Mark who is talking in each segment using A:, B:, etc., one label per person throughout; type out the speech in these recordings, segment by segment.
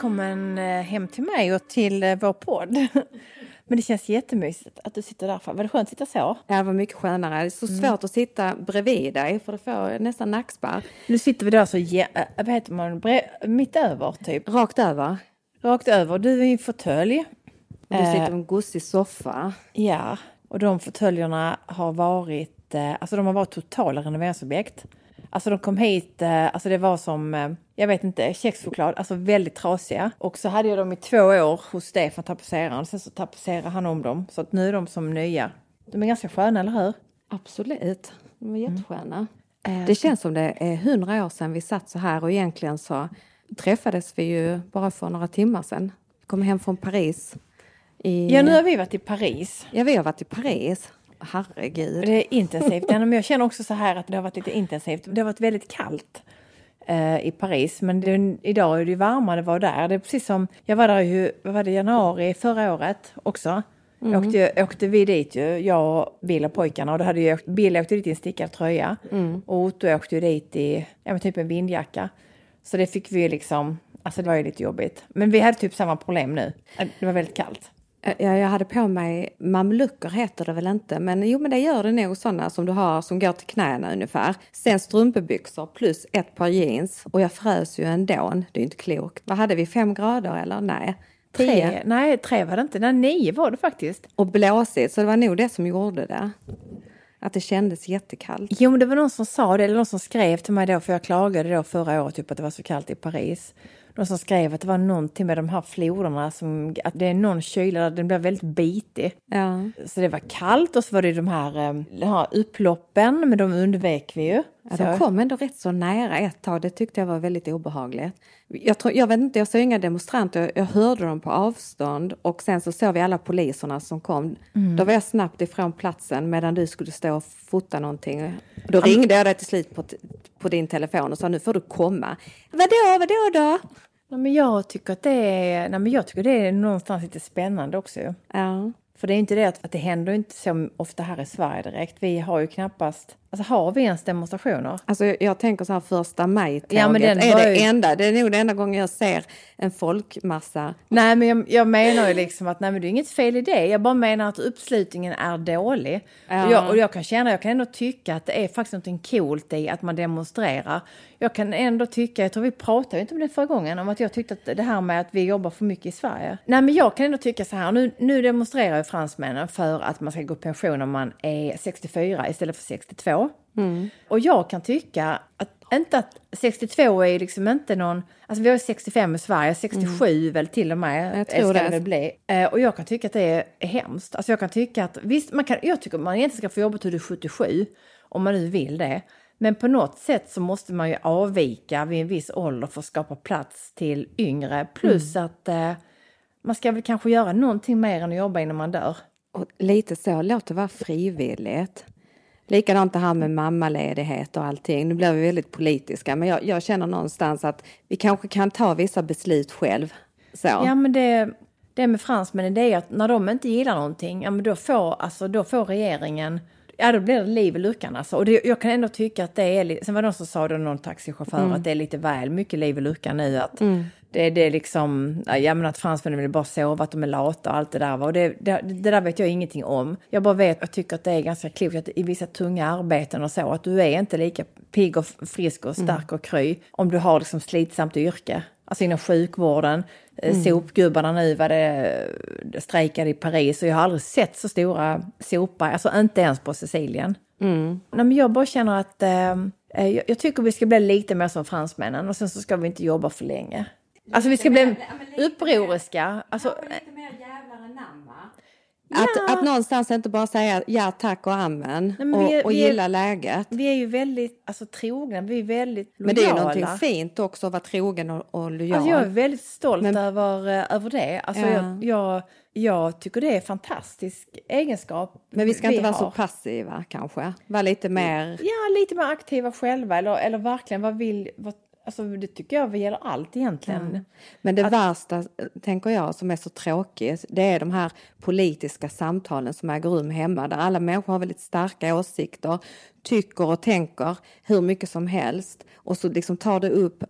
A: välkommen eh, hem till mig och till eh, vår podd. Men det känns jättemysigt att du sitter där. Var det skönt att sitta så?
B: Ja, det var mycket skönare. Det är så svårt mm. att sitta bredvid dig för det får nästan nackspärr.
A: Nu sitter vi där så, eh, vad heter man, mitt över typ?
B: Rakt över.
A: Rakt över. Du är i en fåtölj.
B: Du sitter i en gosig soffa.
A: Ja, och de fåtöljerna har varit, alltså de har varit totala renoveringsobjekt. Alltså de kom hit, eh, alltså det var som, eh, jag vet inte, kexchoklad, alltså väldigt trasiga. Och så hade jag dem i två år hos Stefan, tapetseraren. Sen så tapetserade han om dem. Så att nu är de som nya. De är ganska sköna, eller hur?
B: Absolut, de är jättesköna. Mm. Det känns som det är hundra år sedan vi satt så här och egentligen så träffades vi ju bara för några timmar sedan. Vi kom hem från Paris.
A: I... Ja, nu har vi varit i Paris.
B: Ja, vi har varit i Paris herregud.
A: Det är intensivt. Men jag känner också så här att det har varit lite intensivt. Det har varit väldigt kallt eh, i Paris. Men det, idag är det varmare det var där. Det är precis som, jag var där ju, vad var det, januari förra året också. Mm. Jag åkte, åkte vi dit ju, jag och Bill och pojkarna. Och då hade ju Bill åkte dit i en stickad tröja. Mm. Och Otto åkte ju dit i, ja typ en vindjacka. Så det fick vi liksom, alltså det var ju lite jobbigt. Men vi hade typ samma problem nu. Det var väldigt kallt.
B: Ja, jag hade på mig mamlucker heter det väl inte, men jo men det gör det nog sådana som du har som går till knäna ungefär. Sen strumpbyxor plus ett par jeans och jag frös ju ändå. Det är inte klokt. Vad hade vi, fem grader eller? Nej.
A: Tre? tre? Nej, tre var det inte. Nej, nio var det faktiskt.
B: Och blåsigt, så det var nog det som gjorde det. Att det kändes jättekallt.
A: Jo, men det var någon som sa det, eller någon som skrev till mig då, för jag klagade då förra året typ att det var så kallt i Paris någon som skrev att det var någonting med de här floderna som, att det är någon kyla där den blir väldigt bitig. Ja. Så det var kallt och så var det de här, eh, de här upploppen, men de undvek vi ju.
B: Ja, de kom ändå rätt så nära ett tag, det tyckte jag var väldigt obehagligt. Jag, tror, jag vet inte, jag såg inga demonstranter, jag hörde dem på avstånd och sen så såg vi alla poliserna som kom. Mm. Då var jag snabbt ifrån platsen medan du skulle stå och fota någonting. Då ringde jag dig till slut på, på din telefon och sa nu får du komma. Vadå, vadå då?
A: Nej, men jag tycker att det är, nej, men jag tycker det är någonstans lite spännande också. Ja. För det är inte det att, att det händer inte så ofta här i Sverige direkt. Vi har ju knappast Alltså har vi ens demonstrationer?
B: Alltså jag tänker så här första maj-tåget ja, men den är det ju... enda. Det är nog den enda gången jag ser en folkmassa.
A: Nej men jag, jag menar ju liksom att nej men det är inget fel i det. Jag bara menar att uppslutningen är dålig. Ja. Och, jag, och jag kan känna, jag kan ändå tycka att det är faktiskt något coolt i att man demonstrerar. Jag kan ändå tycka, jag tror vi pratade inte om det förra gången, om att jag tyckte att det här med att vi jobbar för mycket i Sverige. Nej men jag kan ändå tycka så här, nu, nu demonstrerar ju fransmännen för att man ska gå i pension om man är 64 istället för 62. Mm. Och jag kan tycka att inte att 62 är liksom inte någon, alltså vi har 65 i Sverige, 67 mm. väl till och med.
B: Jag tror
A: det. det bli. Eh, och jag kan tycka att det är, är hemskt. Alltså jag kan tycka att, visst, man kan, jag tycker man egentligen ska få jobba till du är 77, om man nu vill det. Men på något sätt så måste man ju avvika vid en viss ålder för att skapa plats till yngre. Plus mm. att eh, man ska väl kanske göra någonting mer än att jobba innan man dör.
B: Och lite så, låt det vara frivilligt. Likadant det här med mammaledighet och allting. Nu blir vi väldigt politiska men jag, jag, känner någonstans att vi kanske kan ta vissa beslut själv. Så.
A: Ja men det, det med fransmännen det är att när de inte gillar någonting, ja men då får, alltså, då får regeringen Ja, då blir det liv i luckan alltså. Och det, jag kan ändå tycka att det är sen var det någon som sa det, någon taxichaufför, mm. att det är lite väl mycket liv i luckan nu. Att mm. Det, det är liksom, ja men att fransmännen vill bara sova, att de är lata och allt det där. Och det, det, det, där vet jag ingenting om. Jag bara vet, jag tycker att det är ganska klokt att i vissa tunga arbeten och så, att du är inte lika pigg och frisk och stark mm. och kry om du har liksom slitsamt yrke. Alltså inom sjukvården, eh, mm. sopgubbarna nu var det strejkade i Paris och jag har aldrig sett så stora sopar, alltså inte ens på Sicilien. Mm. Nej, men jag bara känner att eh, eh jag, jag, tycker vi ska bli lite mer som fransmännen och sen så ska vi inte jobba för länge. Alltså vi ska bli upproriska. Alltså, lite mer jävlar
B: anamma. Att, ja. att någonstans inte bara säga ja tack och amen Nej, och, är, och gilla är, läget.
A: Vi är ju väldigt alltså, trogna, vi är väldigt
B: lojala. Men det är ju någonting fint också att vara trogen och, och lojal.
A: Alltså, jag är väldigt stolt Men, över, eh, över det. Alltså, ja. jag, jag, jag, tycker det är en fantastisk egenskap.
B: Men vi ska vi inte vara så passiva kanske? Vara lite mer...
A: Ja, lite mer aktiva själva eller, eller verkligen vad vill... Vad, Alltså det tycker jag gäller allt egentligen. Mm.
B: Men det att... värsta, tänker jag, som är så tråkigt, det är de här politiska samtalen som äger rum hemma, där alla människor har väldigt starka åsikter, tycker och tänker hur mycket som helst och så liksom tar det upp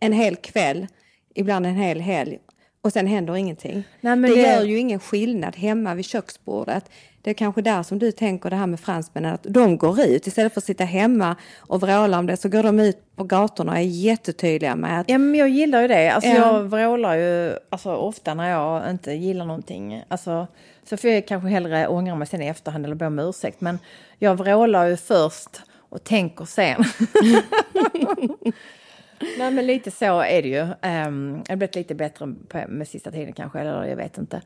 B: en hel kväll ibland en hel helg och sen händer ingenting.
A: Nej, men
B: det,
A: det-
B: gör ju ingen skillnad hemma vid köksbordet. Det är kanske där som du tänker det här med fransmännen, att de går ut istället för att sitta hemma och vråla om det så går de ut på gatorna och är jättetydliga med att
A: Ja, men jag gillar ju det. Alltså,
B: Ja.
A: Jag vrålar ju alltså, ofta när jag inte gillar någonting. Alltså, så får jag kanske hellre ångra mig sen i efterhand eller be om ursäkt. Men jag vrålar ju först och tänker sen. Nej, men lite så är det ju. Um, det har blivit lite bättre på, med sista tiden kanske, eller jag vet inte.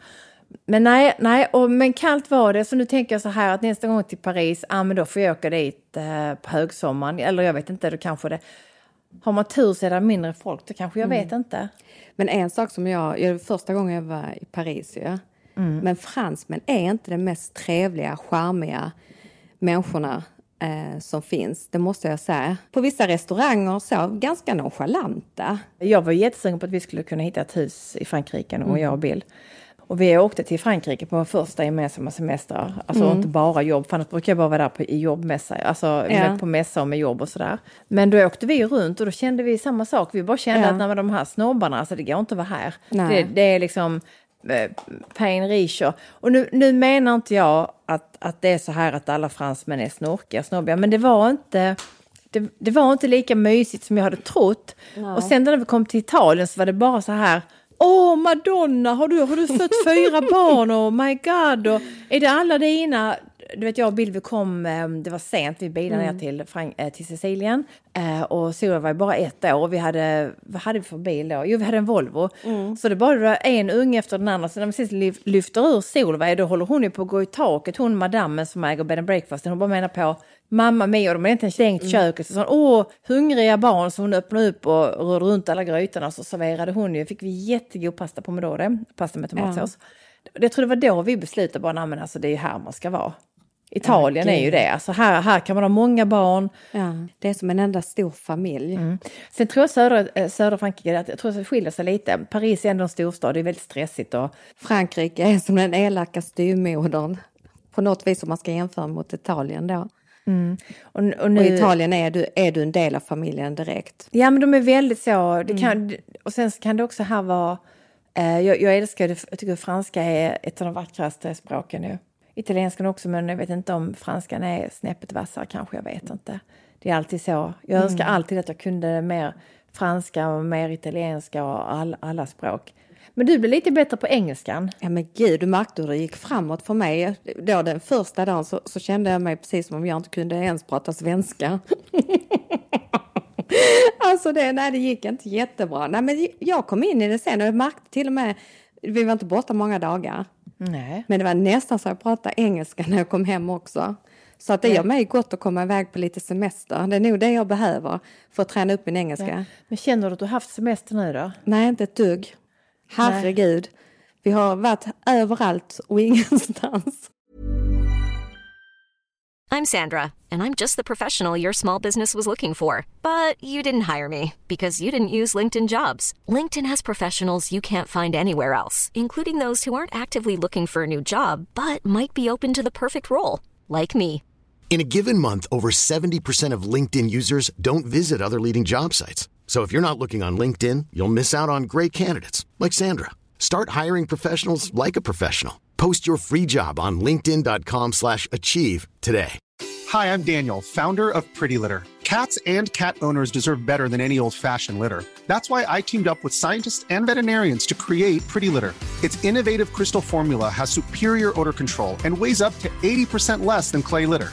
A: Men nej, nej och, men kallt var det. Så nu tänker jag så här att nästa gång till Paris, ja men då får jag åka dit eh, på högsommaren. Eller jag vet inte, då kanske det... Har man tur så är det mindre folk, då kanske jag vet inte.
B: Men en sak som jag, jag första gången jag var i Paris ju, men fransmän är inte de mest trevliga, charmiga människorna eh, som finns, det måste jag säga. På vissa restauranger så, ganska nonchalanta.
A: Jag var jättesugen på att vi skulle kunna hitta ett hus i Frankrike, och jag och Bill. Och vi åkte till Frankrike på vår första gemensamma semester. Alltså inte bara jobb, för annars brukar jag bara vara där på, i jobbmässa, alltså med, på mässa och med jobb och sådär. Men då åkte vi runt och då kände vi samma sak. Vi bara kände
B: Ja.
A: att när de här snobbarna, alltså det går inte att vara här.
B: Nej.
A: Det, det är liksom eh, pain richer. Och nu, nu menar inte jag att, att det är så här att alla fransmän är snorkiga, snobbiga, men det var inte det, det var inte lika mysigt som jag hade trott. Och sen när vi kom till Italien så var det bara så här Åh Madonna, har du, har du fött fyra barn? Oh my god! Och är det alla dina? Du vet jag och Bill vi kom, eh, det var sent, vi bilade ner till, Frank, eh, till Sicilien. Eh, Och Sora var bara ett år och vi hade, vad hade vi för bil då? Jo vi hade en Volvo. Så det bara en unge efter den andra. Så när vi lyf- lyfter ur Solveig då håller hon ju på att gå i taket, hon madammen som äger bed and breakfast. Hon bara menar på Mamma mia, och de hade inte ens stängt köket. Så sa hon, åh, hungriga barn. Så hon öppnade upp och rörde runt alla grytorna. Så serverade hon ju, fick vi jättegod pasta pomodoro, pasta med tomatsås. Jag tror det var då vi beslutade bara, nej men alltså det är ju här man ska vara. Italien är ju det, alltså här, här kan man ha många barn.
B: Ja, det är som en enda stor familj.
A: Sen tror jag södra, eh, södra Frankrike, att jag tror att det skiljer sig lite. Paris är ändå en storstad, det är väldigt stressigt och
B: Frankrike är som den elaka styrmodern. På något vis om man ska jämföra mot Italien då.
A: Och, och
B: Och
A: nu,
B: i Italien är du, är du en del av familjen direkt.
A: Ja, men de är väldigt så. Det kan, Och sen kan det också här vara... Eh, jag, jag älskar det, jag tycker franska är ett av de vackraste språken nu. Italienskan också, men jag vet inte om franskan är snäppet vassare kanske, jag vet inte. Det är alltid så. Jag önskar alltid att jag kunde mer franska och mer italienska och all, alla språk. Men du blir lite bättre på engelskan.
B: Ja men gud, du märkte hur det gick framåt för mig. Då den första dagen så, så kände jag mig precis som om jag inte kunde ens prata svenska. alltså det, nej, det gick inte jättebra. Nej, men jag kom in i det sen och jag märkte till och med, vi var inte borta många dagar.
A: Nej.
B: Men det var nästan så jag pratade engelska när jag kom hem också. Så att det gör mig gott att komma iväg på lite semester. Det är nog det jag behöver för att träna upp min engelska.
A: Men känner du att du haft semester nu då?
B: Nej, inte ett dugg. Herregud. Vi har varit överallt och ingenstans.
C: I'm Sandra, and I'm just the professional your small business was looking for. But you didn't hire me because you didn't use LinkedIn jobs. LinkedIn has professionals you can't find anywhere else, including those who aren't actively looking for a new job but might be open to the perfect role, like me.
D: In a given month, over 70% of LinkedIn users don't visit other leading job sites. So if you're not looking on LinkedIn, you'll miss out on great candidates like Sandra. Start hiring professionals like a professional. Post your free job on linkedin.com/achieve today.
E: Hi, I'm Daniel, founder of Pretty Litter. Cats and cat owners deserve better than any old-fashioned litter. That's why I teamed up with scientists and veterinarians to create Pretty Litter. Its innovative crystal formula has superior odor control and weighs up to 80% less than clay litter.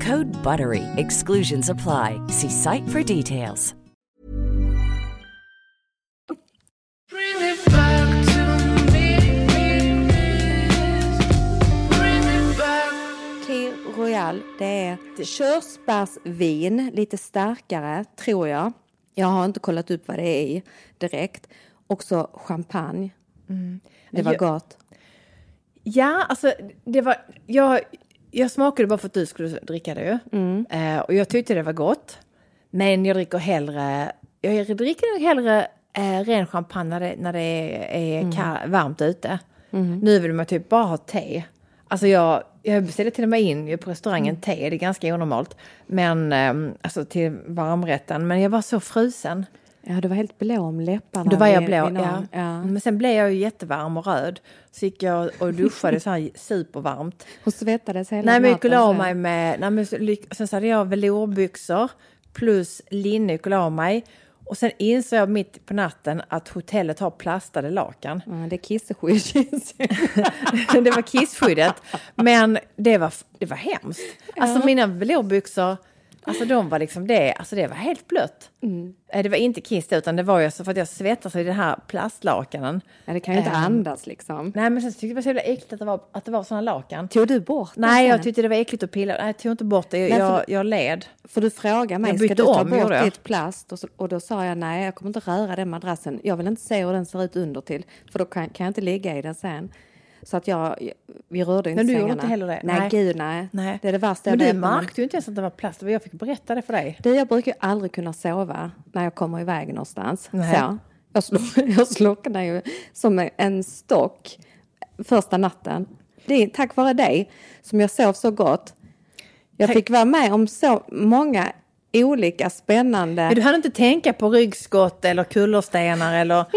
F: Code BUTTERY. Exclusions apply. See site for details. Bring it back to me. Bring it back.
B: Clear Royal, det är körsbärsvin, lite starkare, tror jag. Jag har inte kollat upp vad det är i direkt. Också champagne. Mm. Det var gott.
A: Ja, alltså det var... Jag jag smakade bara för att du skulle dricka det ju. Eh, och jag tyckte det var gott. Men jag dricker hellre... Jag dricker nog hellre eh, ren champagne när det, när det är, ka- varmt ute. Nu vill man typ bara ha te. Alltså jag, jag beställde till och med in på restaurangen te, det är ganska onormalt. Men ehm, alltså till varmrätten. Men jag var så frusen.
B: Ja, du var helt blå om läpparna.
A: Då var jag blå,
B: någon.
A: ja.
B: ja.
A: Men sen blev jag ju jättevarm och röd. Så gick jag och duschade så här supervarmt.
B: Hon svettades hela
A: Nej men jag la
B: natten
A: mig med, nej, men sen så hade jag velourbyxor plus linne gick och mig. Och sen insåg jag mitt på natten att hotellet har plastade lakan.
B: Ja, det är kisseskydd.
A: det var kisskyddet. Men det var, det var hemskt. Alltså mina velourbyxor, alltså de var liksom det, alltså det var helt blött. Eh, Det var inte kiss utan det var ju så för att jag svettas i den här plastlakanen.
B: ja, det kan ju inte
A: Ehm,
B: andas liksom.
A: Nej men sen tyckte jag det var så jävla äckligt att det var, att det var såna lakan.
B: Tog du bort den
A: Nej, jag tyckte det var äckligt att pilla. Nej, jag tog inte bort det. Jag,
B: Nej, för-
A: jag, jag led.
B: För du frågade mig, ska du ta
A: om,
B: bort ditt plast? Och, så, och då sa jag nej, jag kommer inte röra den madrassen. Jag vill inte se hur den ser ut under till för då kan, kan jag inte ligga i den sen. Så att jag, vi rörde inte
A: Men du
B: sängarna.
A: gjorde inte heller det?
B: Nej,
A: Nej.
B: gud nej.
A: Nej.
B: Det är det värsta
A: Men
B: jag
A: du
B: när man-
A: märkte ju inte ens att det var plast. Jag fick berätta det för dig.
B: Du, jag brukar ju aldrig kunna sova när jag kommer iväg någonstans.
A: Nej.
B: Så, jag, slå, jag slocknar ju som en stock första natten. Det är tack vare dig som jag sov så gott. Jag fick vara med om så många olika spännande...
A: Men du hann inte tänka på ryggskott eller kullerstenar eller...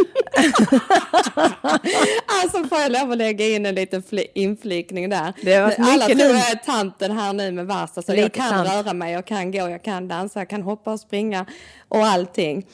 B: Alltså får jag lov att lägga in en liten fli- inflikning där.
A: Det varit
B: Alla tror jag är tanten här nu med Vasa. Så
A: Lite
B: jag kan
A: tant.
B: röra mig, jag kan gå, jag kan dansa, jag kan hoppa och springa och allting.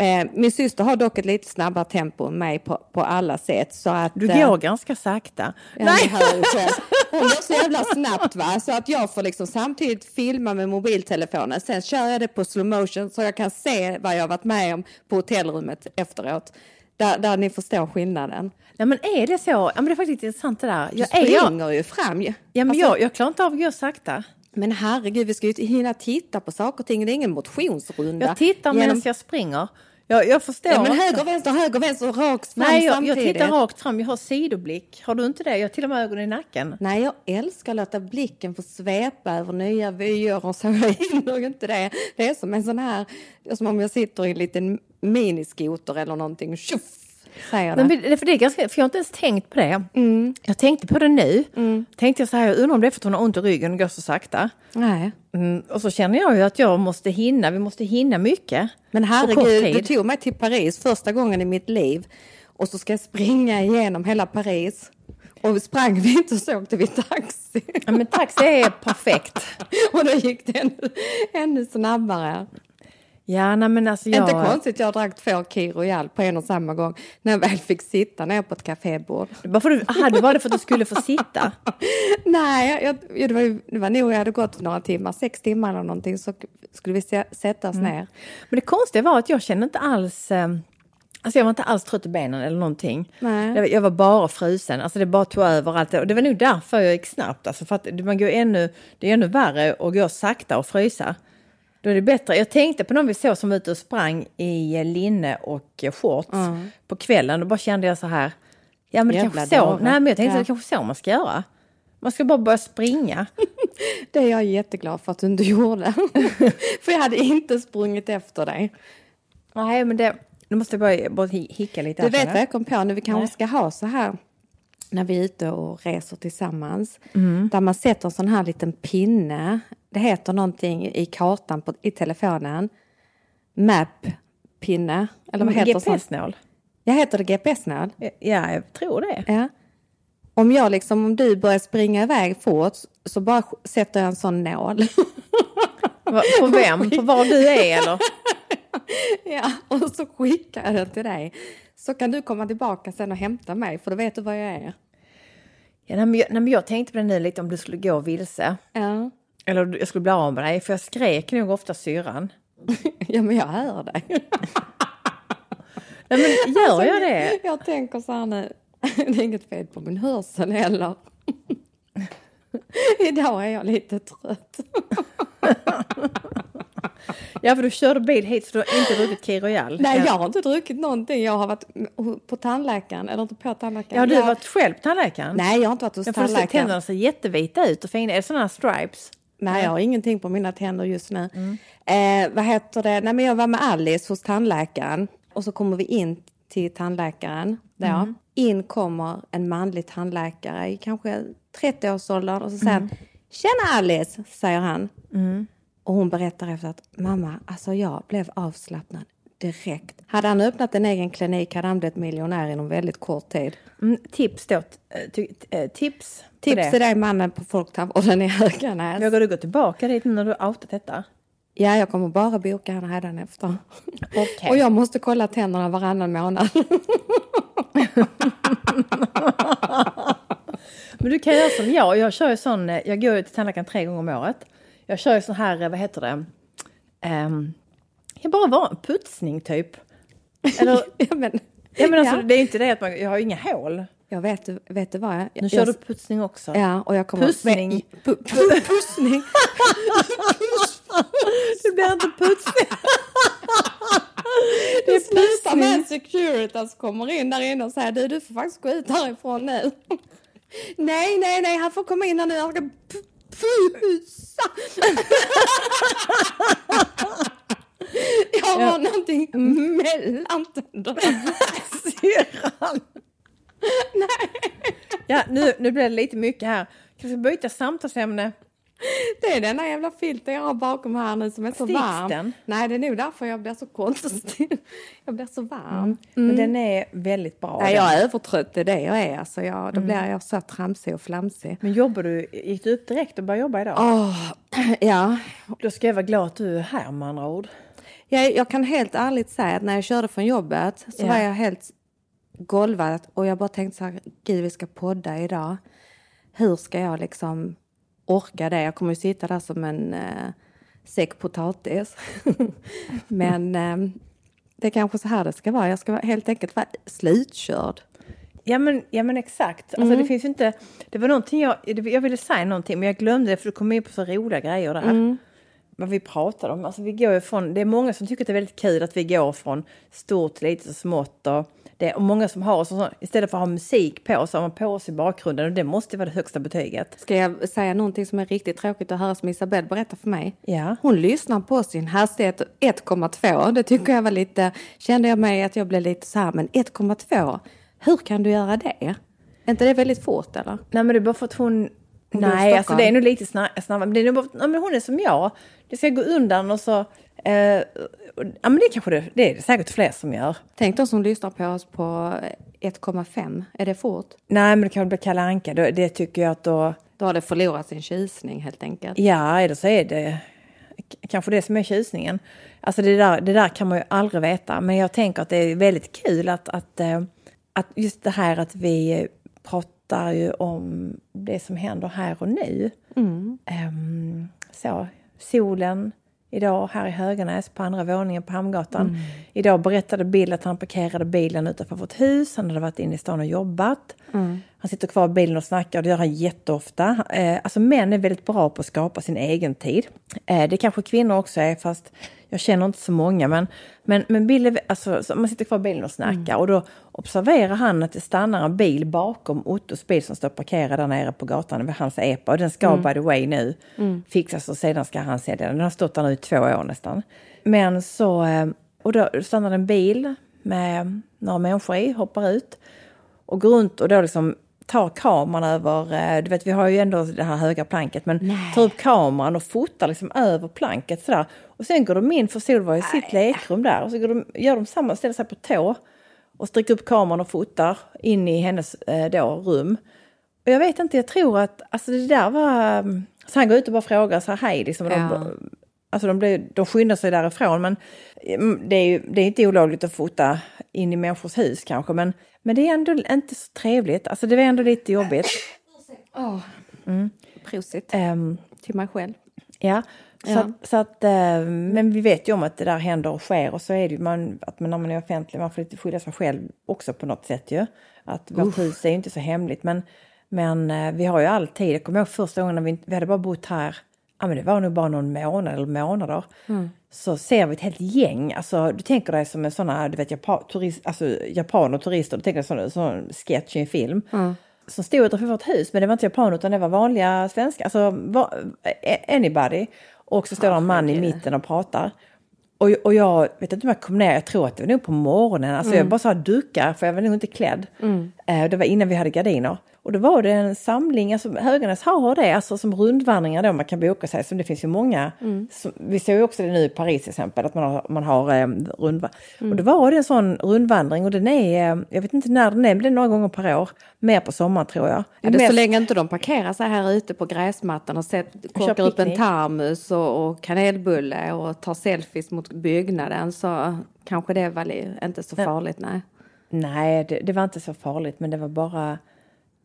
B: Eh, min syster har dock ett lite snabbare tempo än mig på, på alla sätt. Så att,
A: Du
B: eh,
A: går ganska sakta.
B: Ja, Nej. Hon går så jävla snabbt va, så att jag får liksom samtidigt filma med mobiltelefonen. Sen kör jag det på slow motion så jag kan se vad jag har varit med om på hotellrummet efteråt. Där, där ni förstår skillnaden.
A: Nej men är det så? Ja men det är faktiskt intressant det där.
B: Du
A: Jag, jag,
B: springer ju fram ju.
A: ja men
B: Alltså,
A: jag, jag klarar inte av att gå sakta.
B: Men herregud, vi ska ju hinna titta på saker och ting. Det är ingen motionsrunda.
A: Jag tittar
B: Genom-
A: medan jag springer. Jag, jag förstår
B: Ja, men höger, vänster, höger, vänster rakt fram
A: Nej, jag, jag
B: samtidigt.
A: tittar rakt fram. Jag har sidoblick. Har du inte det? Jag har till och med ögon i nacken.
B: Nej, jag älskar att låta blicken få svepa över nya vyer och så. Jag hinner inte det. Det är som en sån här, som om jag sitter i en liten miniskoter eller någonting. Tjoff, säger det.
A: Men för det är ganska, för jag har inte ens tänkt på det. Jag tänkte på det nu. Tänkte jag så här, jag undrar om det är för att hon har ont i ryggen och går så sakta.
B: Nej.
A: Mm, och så känner jag ju att jag måste hinna, vi måste hinna mycket.
B: Men herregud, du tog mig till Paris första gången i mitt liv och så ska jag springa igenom hela Paris. Och sprang vi inte så åkte vi taxi.
A: Ja, men taxi är perfekt.
B: och då gick det ännu, ännu snabbare.
A: Ja, nej, men alltså jag...
B: Inte konstigt jag drack två Kir på en och samma gång när jag väl fick sitta ner på ett kafébord.
A: Bara för du, aha, det var det för att du skulle få sitta?
B: Nej, jag, ja, det, var, ju- det var nog jag hade gått några timmar, sex timmar eller någonting, så skulle vi se, sätta oss ner.
A: Men det konstiga var att jag kände inte alls... Eh, alltså jag var inte alls trött i benen eller någonting.
B: Nej.
A: Jag, jag var bara frusen. Alltså det bara tog över allt. Och det var nog därför jag gick snabbt. Alltså för att man går ännu, det är ännu värre att gå sakta och frysa. Då är det bättre. Jag tänkte på någon vi såg som var ute och sprang i linne och shorts på kvällen. Då bara kände jag så här. Ja men det
B: Jävla
A: kanske så. Nej men jag tänkte
B: Ja.
A: det kanske så man ska göra. Man ska bara börja springa.
B: Det är jag jätteglad för att du inte gjorde. för jag hade inte sprungit efter dig.
A: Nej men det, nu måste jag bara, hi- hicka lite.
B: Du vet vad
A: jag
B: kom på nu? Vi kanske ska ha så här när vi är ute och reser tillsammans.
A: Mm.
B: Där man sätter en sån här liten pinne. Det heter någonting i kartan på, i telefonen. Map-pinne. Eller vad heter?
A: GPS-nål.
B: Jag heter det GPS-nål?
A: Ja, jag tror det.
B: Ja. Om jag liksom, om du börjar springa iväg fort så bara sätter jag en sån nål.
A: På vem? På var du är eller?
B: ja, och så skickar jag den till dig. Så kan du komma tillbaka sen och hämta mig för då vet du var jag är.
A: Ja, nej, men jag, nej, men jag tänkte på det nu lite om du skulle gå vilse.
B: Ja,
A: Eller jag skulle bli av med dig, för jag skrek nog ofta syrran.
B: ja men jag hör dig.
A: Nej, men gör jag det?
B: Jag tänker så här nu, det är inget fel på min hörsel heller. Idag är jag lite trött.
A: Ja, för du körde bil hit så du har inte druckit Key Royal.
B: Nej, jag har inte druckit någonting. Jag har varit på tandläkaren, eller inte på tandläkaren.
A: Ja, har du
B: jag...
A: varit själv på tandläkaren?
B: Nej, jag har inte varit hos
A: Jag
B: tandläkaren.
A: tänderna ser jättevita ut och fina. Är det sådana här stripes?
B: Nej, jag har ingenting på mina tänder just nu. Eh, vad heter det? Nej, men jag var med Alice hos tandläkaren och så kommer vi in till tandläkaren. Då. In kommer en manlig tandläkare i kanske 30-årsåldern och så säger han Tjena Alice, säger han. Och hon berättar efter att mamma, alltså jag blev avslappnad direkt. Hade han öppnat en egen klinik hade han blivit miljonär inom väldigt kort tid.
A: Mm, tips då. eh, tips.
B: Tips till dig mannen på Folktandvården i Höganäs.
A: Vågar du gå tillbaka dit när du outat detta?
B: Ja, jag kommer bara boka han hädanefter.
A: Okej.
B: Och jag måste kolla tänderna varannan månad.
A: Men du kan göra som jag. Jag kör ju sån, eh, jag går till tandläkaren tre gånger om året. Jag kör ju sån här, vad heter det? Um, jag bara var putsning typ. Eller,
B: ja, men,
A: ja, men alltså,
B: ja.
A: det är inte det att man, jag har inga hål.
B: Jag vet, vet du vad? Jag,
A: Nu kör
B: jag,
A: du putsning också.
B: Ja, och jag kommer...
A: Pussning.
B: Pu, pu, pussning.
A: Det blir inte putsning.
B: Det är slutar med Securitas kommer in där inne och säger du, du får faktiskt gå ut härifrån nu. nej, nej, nej, han får komma in här nu. Pussa. jag har någonting mellan tänderna.
A: Syrran. Ja, nu, nu blir det lite mycket här. Kanske byta samtalsämne.
B: Det är denna jävla filter jag har bakom här nu som är så
A: Sticks
B: varm.
A: den?
B: Nej, det är nog därför jag blir så konstig. Jag blir så varm.
A: Men den är väldigt bra.
B: Nej, jag är övertrött, det är det jag är. Alltså, jag, då blir jag så tramsig och flamsig.
A: Men jobbar du, gick du upp direkt och började jobba idag?
B: Åh, ja.
A: Då ska jag vara glad att du är här med andra ord.
B: Jag, jag kan helt ärligt säga att när jag körde från jobbet så
A: Ja.
B: var jag helt golvad och jag bara tänkte så här, gud vi ska podda idag. Hur ska jag liksom orka det? Jag kommer ju sitta där som en eh, säck potatis. Men eh, det är kanske så här det ska vara. Jag ska helt enkelt vara slutkörd.
A: Ja men, ja, men exakt. Alltså, det finns inte... Det var någonting jag... Jag ville säga någonting men jag glömde det för du kom in på så roliga grejer där. Vad vi pratade om. Alltså, vi går ju från, det är många som tycker att det är väldigt kul att vi går från stort till litet och smått. Och, det, och många som har, så, istället för att ha musik på så har man på i bakgrunden och det måste vara det högsta betyget.
B: Ska jag säga någonting som är riktigt tråkigt att höra som Isabelle berättar för mig?
A: Ja.
B: Hon lyssnar på sin hastighet 1,2. Det tycker jag var lite, kände jag mig att jag blev lite så här, men 1,2, hur kan du göra det? Är inte det väldigt fort eller?
A: Nej men det är bara för att hon... Nej, alltså det är nog lite sna- snabbare. Men det är nog ja, men hon är som jag. Det ska gå undan och så... Eh, ja men det kanske det, det är det säkert fler som gör.
B: Tänk de som lyssnar på oss på 1,5. Är det fort?
A: Nej men det kan bli Kalle Anka. Då, det tycker jag att då...
B: Då har det förlorat sin tjusning helt enkelt.
A: Ja, eller så är det kanske det som är tjusningen. Alltså det där, det där kan man ju aldrig veta. Men jag tänker att det är väldigt kul att, att, eh, att just det här att vi pratar ju om det som händer här och nu. Ehm, så, solen idag här i Höganäs på andra våningen på Hamngatan. Idag berättade Bill att han parkerade bilen utanför vårt hus. Han hade varit inne i stan och jobbat. Han sitter kvar i bilen och snackar och det gör han jätteofta. Eh, alltså män är väldigt bra på att skapa sin egen tid. Eh, det kanske kvinnor också är fast jag känner inte så många. Men, men, men Bill är, alltså, så man sitter kvar i bilen och snackar och då observerar han att det stannar en bil bakom Ottos bil som står parkerad där nere på gatan vid hans epa. Och den ska by the way nu fixas och sedan ska han sälja den. Den har stått där nu i två år nästan. Men så, eh, och då stannar en bil med några människor i, hoppar ut och går runt och då liksom tar kameran över, eh, du vet vi har ju ändå det här höga planket, men tar upp kameran och fotar liksom över planket sådär. Och sen går de in, för Sol var i sitt lekrum där, och så går de, gör de samma, ställer sig på tå och sträcker upp kameran och fotar in i hennes eh, då, rum. Och jag vet inte, jag tror att alltså det där var... Så han går ut och bara frågar så här, hej liksom.
B: Ja.
A: De, alltså de, blir, de skyndar sig därifrån men mm, det är ju det är inte olagligt att fota in i människors hus kanske men, men det är ändå inte så trevligt. Alltså det var ändå lite jobbigt.
B: Prosit
A: Ehm,
B: till mig själv.
A: Ja, så,
B: Ja.
A: Att, så att, eh, men vi vet ju om att det där händer och sker och så är det ju man, att man, när man är offentlig, man får lite skydda sig själv också på något sätt ju. Att vårt hus är ju inte så hemligt men, Men eh, vi har ju alltid, jag kommer ihåg första gången när vi, vi hade bara bott här, ja men det var nog bara någon månad eller månader. Så ser vi ett helt gäng, alltså du tänker dig som en sån här, du vet japan, turist, alltså japaner och turister, du tänker dig sån, sån sketch i en film. Som stod utanför vårt hus, men det var inte japaner utan det var vanliga svenskar, alltså va, anybody. Och så står det en man i mitten och pratar. Och, och jag vet inte om jag kom ner, jag tror att det var nog på morgonen. Alltså jag bara sa duckar för jag var nog inte klädd. Eh, det var innan vi hade gardiner. Och då var det en samling, alltså Höganäs har det, alltså som rundvandringar då man kan boka sig. Så det finns ju många. Som, vi ser ju också det nu i Paris till exempel, att man har, man har eh, rundvandring. Och då var det en sån rundvandring och den är, eh, jag vet inte när den är, men det är några gånger per år. Mer på sommaren tror jag.
B: Ja, det är så
A: Mest-
B: länge inte de parkerar sig här ute på gräsmattan och sätt, kokar upp en termos och, och kanelbulle och tar selfies mot byggnaden så kanske det var inte så farligt. Nej.
A: Nej, det, det var inte så farligt, men det var bara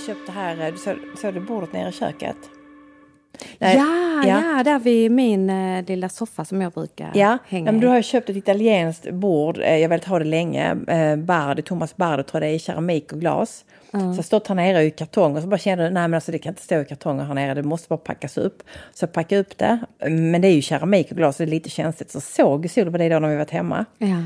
A: Jag köpte här, eh, du såg, såg du bordet nere i köket?
B: Ja,
A: ja.
B: ja, där vid min eh, lilla soffa som jag brukar
A: Ja,
B: hänga
A: ja men du har ju köpt ett italienskt bord, eh, jag har velat ha det länge, eh, Bardi, Thomas Bardi tror jag det är, i keramik och glas. Så jag stått här nere i kartong och så bara kände jag, nej men alltså det kan inte stå i kartonger här nere, det måste bara packas upp. Så jag packade upp det, men det är ju keramik och glas, så det är lite känsligt. Så såg Sol på det då när vi varit hemma.
B: Ja.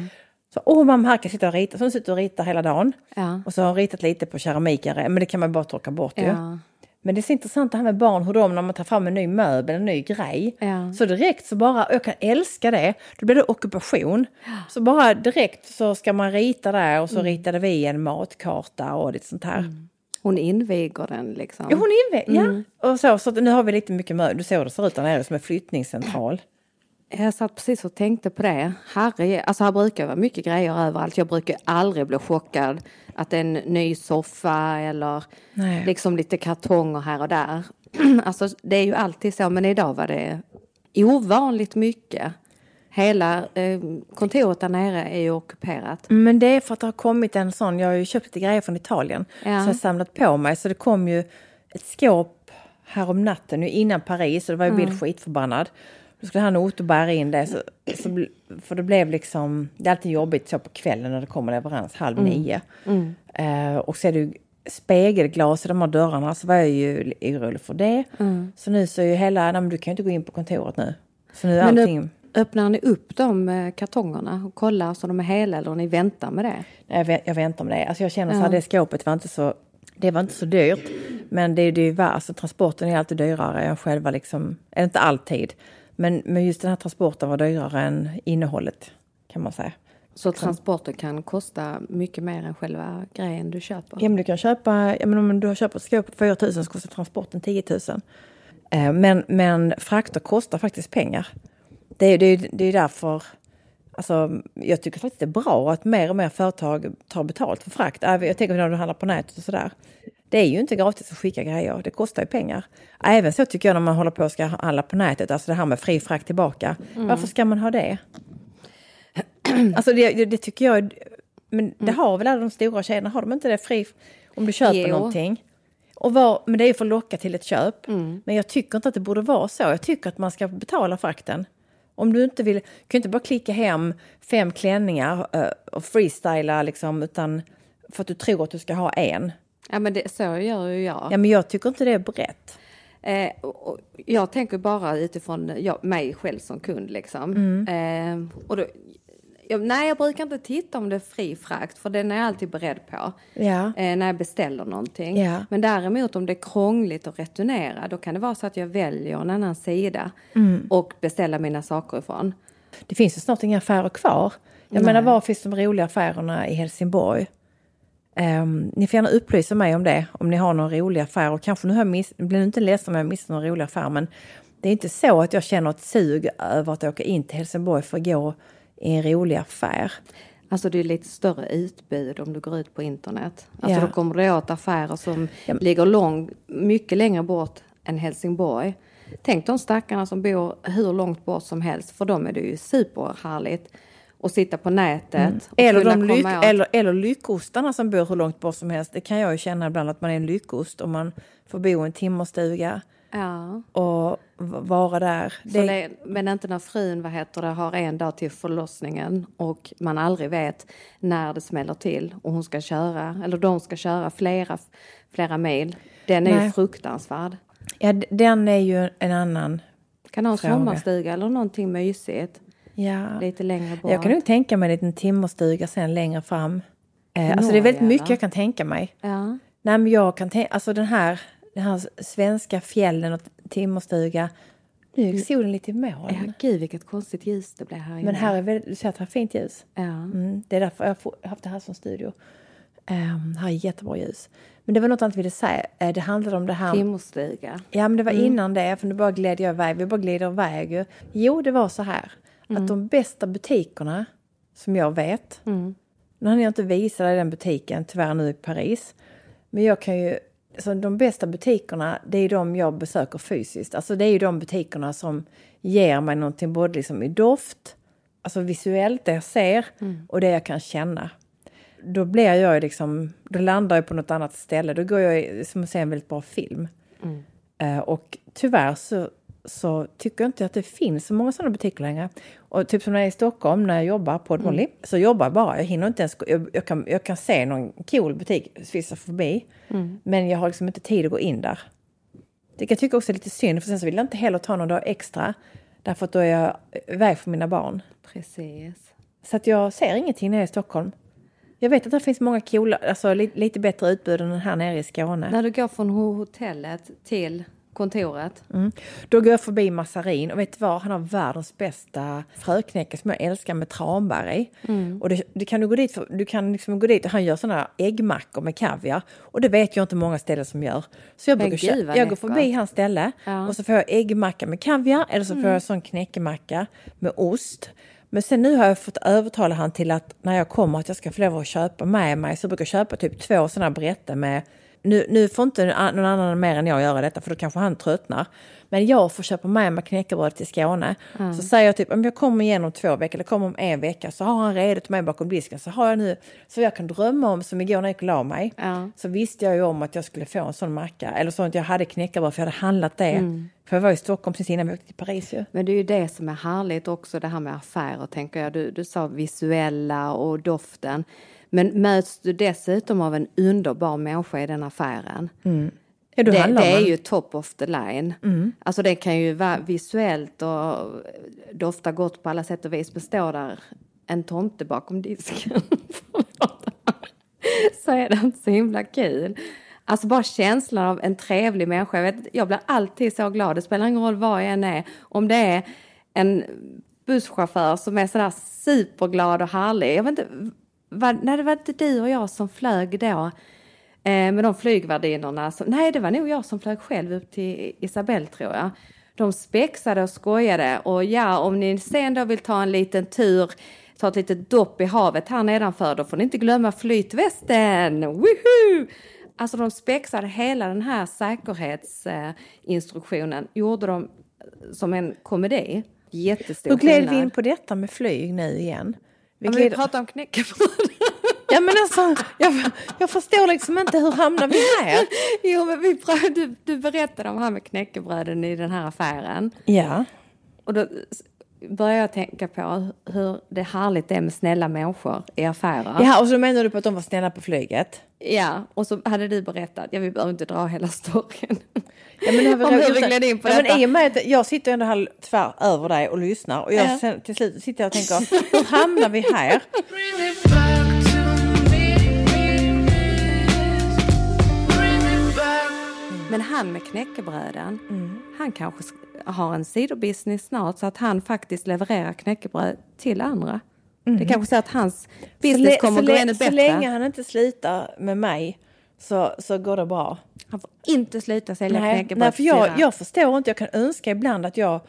A: Så åh mamma, här kan sitta och rita. Så hon sitter och ritar hela dagen.
B: Ja.
A: Och så har hon ritat lite på keramikare, men det kan man bara torka bort ju.
B: Ja.
A: Men det är så intressant det här med barn, hur de när man tar fram en ny möbel, en ny grej.
B: Ja.
A: Så direkt så bara, jag kan älska det, då blir det ockupation. Så bara direkt så ska man rita där och så
B: Mm.
A: ritade vi en matkarta och lite sånt här.
B: Hon inviger den liksom.
A: Ja, hon inve-
B: Mm.
A: ja. Och så, så nu har vi lite mycket möbler, du hur det ser ut där nere som en flyttningscentral.
B: Jag satt precis och tänkte på det. Herre, alltså här brukar vara mycket grejer överallt. Jag brukar aldrig bli chockad att det är en ny soffa eller
A: Nej.
B: liksom lite kartonger här och där. Alltså det är ju alltid så, men idag var det ovanligt mycket. Hela eh, kontoret där nere är ju ockuperat.
A: Men det är för att det har kommit en sån, jag har ju köpt lite grejer från Italien,
B: Ja.
A: så jag har samlat på mig. Så det kom ju ett skåp här om natten nu innan Paris, och det var ju Bill skitförbannad. Då skulle han Otto bära in det, så, så, för det blev liksom, det är alltid jobbigt så på kvällen när det kommer leverans, halv nio. Eh, och så är det ju spegelglas i de här dörrarna, så var jag ju orolig för det. Så nu så är ju hela, nej men du kan ju inte gå in på kontoret nu. Så nu är
B: Men
A: allting...
B: öppnar ni upp de eh, kartongerna och kollar så de är hela eller ni väntar med det?
A: Nej, Jag, vä- jag väntar med det. Alltså jag känner så här, det skåpet var inte så, det var inte så dyrt. Men det, är ju vär- alltså transporten är alltid dyrare än själva liksom, eller inte alltid. Men, men just den här transporten var dyrare än innehållet kan man säga.
B: Så transporten kan kosta mycket mer än själva grejen du köper?
A: Ja, men du kan köpa, ja, men om du har köpt ett skåp på 4 000 så kostar transporten 10 000. Eh, Men, men frakter kostar faktiskt pengar. Det är ju det är, det är därför Alltså, jag tycker faktiskt det är bra att mer och mer företag tar betalt för frakt. Jag tänker när du handlar på nätet och sådär. Det är ju inte gratis att skicka grejer, det kostar ju pengar. Även så tycker jag när man håller på och ska handla på nätet, alltså det här med fri frakt tillbaka. Varför ska man ha det? alltså det, det, tycker jag, men det har väl alla de stora kedjorna, har de inte det fri om du köper
B: Jo.
A: någonting? Och var, men det är för att locka till ett köp. Men jag tycker inte att det borde vara så. Jag tycker att man ska betala frakten. Om du inte vill, du kan inte bara klicka hem fem klänningar eh, och freestyla liksom, utan för att du tror att du ska ha en.
B: Ja men det, så gör ju jag.
A: Ja, men jag tycker inte det är brett.
B: Eh, och, jag tänker bara utifrån mig själv som kund liksom.
A: Mm.
B: Eh, och då, jag, nej, jag brukar inte titta om det är fri frakt för den är jag alltid beredd på.
A: Ja.
B: Eh, när jag beställer någonting.
A: Ja.
B: Men däremot om det är krångligt att returnera då kan det vara så att jag väljer en annan sida
A: Mm.
B: och beställer mina saker ifrån.
A: Det finns ju snart inga affärer kvar. Jag
B: Nej.
A: menar, var finns de roliga affärerna i Helsingborg? Ehm, ni får gärna upplysa mig om det, om ni har någon rolig affär. Och kanske nu har jag miss, blir ni inte ledsen om jag missar någon rolig affär, men det är inte så att jag känner ett sug över att åka in till Helsingborg för att gå i en rolig affär.
B: Alltså det är lite större utbud om du går ut på internet. Alltså
A: Ja.
B: då kommer du åt affärer som
A: Ja,
B: ligger lång, mycket längre bort än Helsingborg. Tänk de stackarna som bor hur långt bort som helst. För dem är det ju superhärligt att sitta på nätet. och
A: Eller, de lyck, eller, eller lyckostarna som bor hur långt bort som helst. Det kan jag ju känna ibland att man är en lyckost om man får bo i en timmerstuga
B: Ja.
A: och vara där.
B: Så det, men inte när frun vad heter det, har en dag till förlossningen och man aldrig vet när det smäller till och hon ska köra, eller de ska köra flera, flera mil. Den är ju
A: Nej.
B: fruktansvärd.
A: ja, den är ju en annan
B: Kan ha en sommarstuga eller någonting mysigt
A: Ja.
B: lite längre bort.
A: Jag kan nog tänka mig en liten timmerstuga sen längre fram. Eh, alltså det är väldigt mycket jag kan tänka mig.
B: Ja.
A: Nej, men jag kan tänka, alltså den här, den här svenska fjällen och timmerstuga. Nu gick solen lite i moln.
B: ja, gud vilket konstigt ljus det blev här inne.
A: Men här är väldigt, du ser att här är fint ljus.
B: Ja.
A: Mm, det är därför jag har haft det här som studio. Um, här är jättebra ljus. Men det var något annat jag ville säga. Eh, det handlade om det här...
B: Timmerstuga.
A: Ja, men det var innan det, för nu bara gled jag iväg. Vi bara glider iväg. ju. Jo, det var så här. Att de bästa butikerna, som jag vet... Nu hann jag inte visa dig den butiken, tyvärr nu i Paris. Men jag kan ju... Så de bästa butikerna, det är de jag besöker fysiskt. Alltså det är ju de butikerna som ger mig någonting både liksom i doft, alltså visuellt, det jag ser, och det jag kan känna. Då blir jag liksom, då landar jag på något annat ställe. Då går jag som att se en väldigt bra film. Eh, och tyvärr så, så tycker jag inte att det finns så många sådana butiker längre. Och typ som när jag är i Stockholm, när jag jobbar på Dolly, så jobbar jag bara. Jag hinner inte ens, jag, jag, kan, jag kan se någon cool butik svissa förbi, men jag har liksom inte tid att gå in där. Det kan jag tycka också är lite synd, för sen så vill jag inte heller ta någon dag extra, därför att då är jag iväg för mina barn.
B: Precis.
A: Så att jag ser ingenting när jag är i Stockholm. Jag vet att det finns många coola, alltså lite, lite bättre utbud än här nere i Skåne.
B: När du går från ho- hotellet till kontoret.
A: Mm. Då går jag förbi Massarin och vet du vad? Han har världens bästa fröknäcke som jag älskar med tranbär i.
B: Mm.
A: Och det, du kan du gå dit, för, du kan liksom gå dit och han gör sådana äggmackor med kaviar. Och det vet jag inte många ställen som gör. Så jag, brukar,
B: vad
A: jag går förbi hans ställe
B: Ja. Mm.
A: och så får jag äggmacka med kaviar eller så får jag sån knäckemacka med ost. Men sen nu har jag fått övertala han till att när jag kommer att jag ska få lov att köpa med mig så brukar jag köpa typ två sådana brätter med nu, nu får inte någon annan mer än jag göra detta för då kanske han tröttnar. Men jag får köpa med mig knäckebröd till Skåne. Så säger jag typ om jag kommer igen om två veckor eller kommer om en vecka så har han redo till mig bakom disken. Så har jag nu, så jag kan drömma om som igår när jag gick och la mig.
B: Ja.
A: Så visste jag ju om att jag skulle få en sån macka. Eller så att jag hade knäckebröd för jag hade handlat det. För jag var i Stockholm precis innan vi åkte till Paris ju.
B: Men det är ju det som är härligt också det här med affärer tänker jag. Du, du sa visuella och doften. Men möts du dessutom av en underbar människa i den affären.
A: Ja, då
B: det det är ju top of the line. Alltså det kan ju vara visuellt och dofta gott på alla sätt och vis. Men står där en tomte bakom disken. så är det inte så himla kul. Alltså bara känslan av en trevlig människa. Jag, vet, jag blir alltid så glad. Det spelar ingen roll var jag än är. Om det är en busschaufför som är sådär superglad och härlig. Jag vet inte, var, nej det var inte du och jag som flög då. Eh, med de flygvärdinnorna. Som, nej, det var nog jag som flög själv upp till Isabelle tror jag. De spexade och skojade och ja, om ni sen då vill ta en liten tur ta ett litet dopp i havet här nedanför, då får ni inte glömma flytvästen. Woohoo! Alltså de spexade hela den här säkerhetsinstruktionen, gjorde de som en komedi. Jättestor
A: Hur gled vi in på detta med flyg nu igen? Vi
B: Ja, vi pratar om knäckebröd.
A: Ja men alltså, jag, jag förstår liksom inte hur hamnar vi här?
B: jo, men vi du, du berättade om här med knäckebröden i den här affären.
A: Ja.
B: Och då började jag tänka på hur det härligt det är med snälla människor i affärer.
A: Ja, och så menar du på att de var snälla på flyget?
B: Ja, och så hade du berättat, ja vi behöver inte dra hela storyn.
A: Ja, men,
B: hur vi gled in på
A: ja,
B: detta.
A: men I och med att jag sitter ändå här tvär över dig och lyssnar och jag
B: Ja.
A: sen, till slut sitter jag och tänker, hur hamnar vi här?
B: Men han med knäckebröden, han kanske sk- har en sidobusiness snart så att han faktiskt levererar knäckebröd till andra. Det är kanske så att hans business kommer
A: så,
B: gå ännu
A: så
B: bättre.
A: länge han inte slutar med mig så, så går det bra.
B: Han får inte sluta sälja
A: Nej,
B: knäckebröd
A: nej, för jag, jag förstår inte. Jag kan önska ibland att jag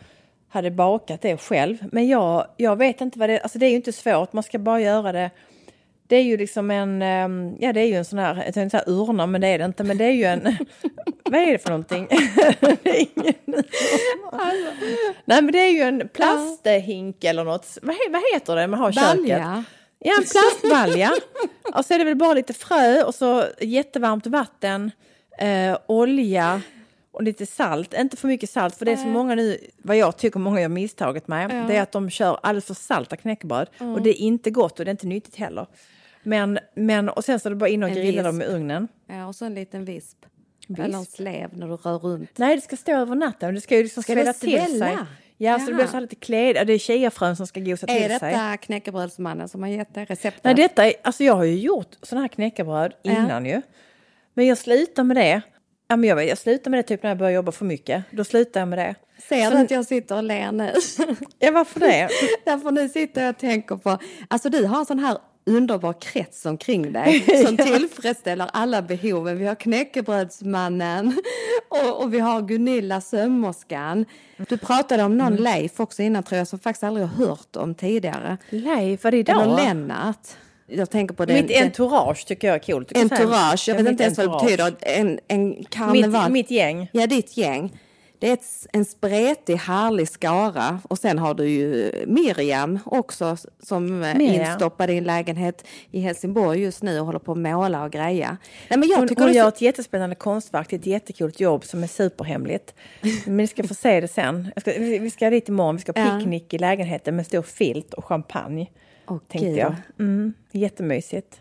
A: hade bakat det själv. Men jag, jag vet inte vad det är. Alltså det är ju inte svårt. Man ska bara göra det. Det är ju liksom en, ehm, ja det är ju en sån här, jag tänkte säga urna men det är det inte. Men det är ju en, vad är det för någonting? det är ingen Nej men det är ju en plasthink eller något. Vad, vad heter det man har i köket?
B: Balja.
A: Ja, en plastbalja. och så är det väl bara lite frö och så jättevarmt vatten, eh, olja och lite salt. Inte för mycket salt, för det är så många nu, vad jag tycker många gör misstaget med, det är att de kör alldeles för salta knäckebröd. Och det är inte gott och det är inte nyttigt heller. Men, men och sen så är det bara in och
B: En
A: grilla dem i
B: visp.
A: ugnen.
B: Ja, och så en liten visp. Eller en slev när du rör runt.
A: Nej, det ska stå över natten. Det ska ju liksom
B: Ska
A: svälla till sig. Ja, så det blir
B: Jaha.
A: så lite kläd. Det är chiafrön som ska gosa till
B: Är
A: sig.
B: detta knäckebrödsmannen som har gett dig receptet?
A: Nej, detta är, alltså jag har ju gjort sådana här knäckebröd innan ju. Men jag slutar med det. Ja, men jag, jag slutar med det typ när jag börjar jobba för mycket. Då slutar jag med det.
B: Ser du att jag sitter och ler nu?
A: Ja, varför det?
B: Därför nu sitter jag och tänker på, alltså du har en sån här underbar krets omkring dig som tillfredsställer alla behoven. Vi har knäckebrödsmannen och, och vi har Gunilla sömmerskan. Du pratade om någon Leif också innan tror jag som faktiskt aldrig har hört om tidigare.
A: Leif, vad är det idag?
B: Eller Lennart. Jag tänker på den.
A: Mitt entourage tycker jag är coolt.
B: Entourage, jag
A: Ja,
B: vet inte ens vad det betyder. En, en karneval.
A: Mitt, mitt gäng.
B: Ja, ditt gäng. Det är en spretig, härlig skara. Och sen har du ju Miriam också som är
A: Miriam.
B: instoppad i en lägenhet i Helsingborg just nu och håller på att måla och greja. Nej, men jag
A: Hon,
B: tycker
A: hon gör
B: så-
A: ett jättespännande konstverk till ett jättekult jobb som är superhemligt. Men ni ska få se det sen. Ska, vi ska dit imorgon, vi ska ha
B: Ja.
A: picknick i lägenheten med stor filt och champagne.
B: Åh,
A: tänkte
B: gud.
A: jag. Mm, jättemysigt.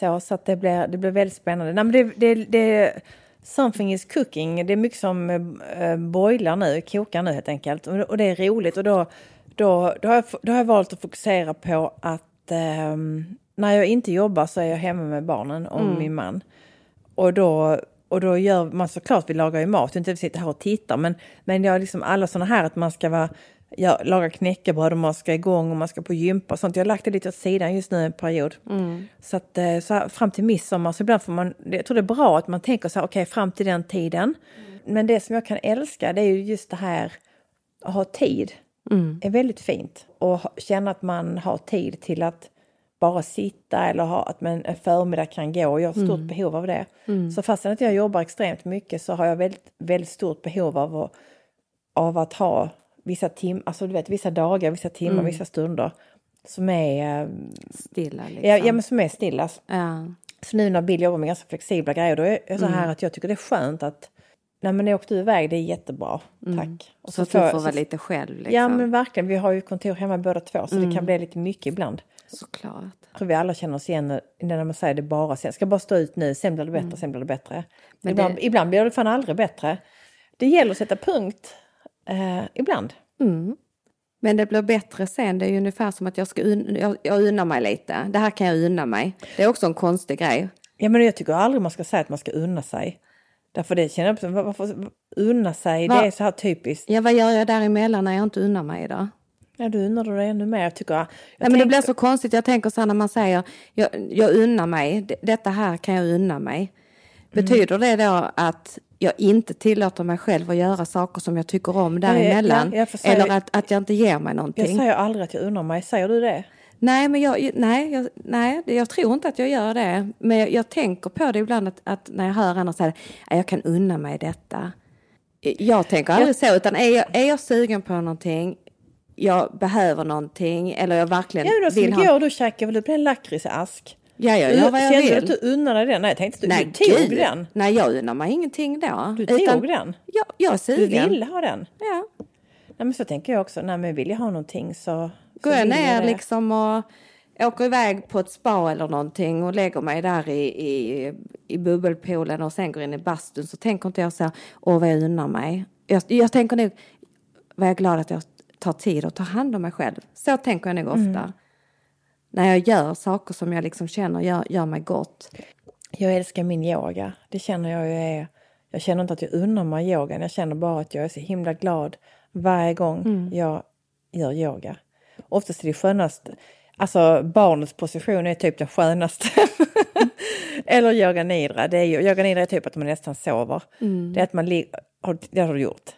A: Så, så att det blir, det blir väldigt spännande. Nej, men det, det, det, something is cooking. Det är mycket som äh, boilar nu, kokar nu helt enkelt. Och, det är roligt. Och då, då, då, har jag, då har jag valt att fokusera på att ehm, när jag inte jobbar så är jag hemma med barnen och min man. Och då, och då gör man såklart, vi lagar ju mat, inte vi sitter här och tittar, men, men jag liksom alla sådana här att man ska vara, ja, laga knäckebröd och man ska igång och man ska på gympa och sånt. Jag har lagt det lite åt sidan just nu en period. Så att eh, så här, fram till midsommar så ibland får man, jag tror det är bra att man tänker så här, okej fram till den tiden. Men det som jag kan älska det är ju just det här att ha tid. är väldigt fint. Och känna att man har tid till att bara sitta eller ha, att man en förmiddag kan gå. Och jag har stort behov av det. Så fastän att jag jobbar extremt mycket så har jag väldigt, väldigt stort behov av av att ha vissa tim, alltså du vet vissa dagar, vissa timmar, vissa stunder som är, eh,
B: Stilla liksom.
A: ja, ja, men som är stilla.
B: Ja.
A: Så nu när Bill jobbar med ganska flexibla grejer då är det så
B: Mm.
A: här att jag tycker det är skönt att Nej men jag åkte iväg, det är jättebra. Tack. Och
B: Mm. Så, att du
A: får-
B: får
A: så-
B: vara lite själv liksom.
A: Ja men verkligen, vi har ju kontor hemma båda två så det kan bli lite mycket ibland.
B: Såklart.
A: Jag tror vi alla känner oss igen när man säger det bara sen. Ska bara stå ut nu, sen blir det bättre, sen blir det bättre.
B: Mm. Men
A: ibland,
B: det-
A: ibland blir det fan aldrig bättre. Det gäller att sätta punkt eh, ibland.
B: Men det blir bättre sen. Det är ju ungefär som att jag ska un- jag, jag unnar mig lite. Det här kan jag unna mig. Det är också en konstig grej.
A: Ja men jag tycker aldrig man ska säga att man ska unna sig. Därför det känner jag, var- varför unna sig,
B: Va?
A: det är så här typiskt.
B: Ja, vad gör jag däremellan när jag inte unnar mig då?
A: Ja du unnar dig ännu mer tycker jag.
B: Nej, men det
A: tänker-
B: blir så konstigt. Jag tänker så här när man säger jag, jag unnar mig, detta här kan jag unna mig. Betyder det då att jag inte tillåter mig själv att göra saker som jag tycker om däremellan?
A: ja, jag får säga-
B: Eller att, att jag inte ger mig
A: Jag
B: någonting?
A: säger aldrig att jag unnar mig, säger du det?
B: Nej, men jag, nej, jag, nej, jag tror inte att jag gör det. Men jag, jag tänker på det ibland att, att när jag hör andra säga att jag kan unna mig detta. Jag tänker aldrig så, utan är jag, är jag sugen på någonting, jag behöver någonting eller jag verkligen
A: Ja, då
B: vill ha...
A: igår du käkade väl upp en lakritsask?
B: Ja, jag gör vad jag
A: Kände du
B: vill.
A: att du unnade den? Nej, jag tänkte att du,
B: Nej,
A: du tog
B: gud.
A: den.
B: Nej, jag unnar mig ingenting då.
A: Du tog den?
B: Ja, jag är
A: Du
B: sugen.
A: ville ha den?
B: Ja.
A: Nej, men så tänker jag också. Nej, men vill jag ha någonting så...
B: Går
A: så
B: jag ner
A: det.
B: liksom och åker iväg på ett spa eller någonting och lägger mig där i, i, i bubbelpoolen och sen går in i bastun så tänker inte jag så, åh vad jag unnar mig. Jag, jag tänker nog, vad jag är glad att jag tar tid att ta hand om mig själv. Så tänker jag nog ofta.
A: Mm.
B: När jag gör saker som jag liksom känner gör, gör mig gott.
A: Jag älskar min yoga. Det känner jag ju är... Jag känner inte att jag unnar mig yogan. Jag känner bara att jag är så himla glad varje gång
B: Mm.
A: jag gör yoga. Oftast är det skönast... Alltså barnets position är typ den skönaste. Eller yoga nidra. Det är ju, yoga nidra är typ att man nästan sover.
B: Mm.
A: Det är att man ligger... Har, det har du gjort?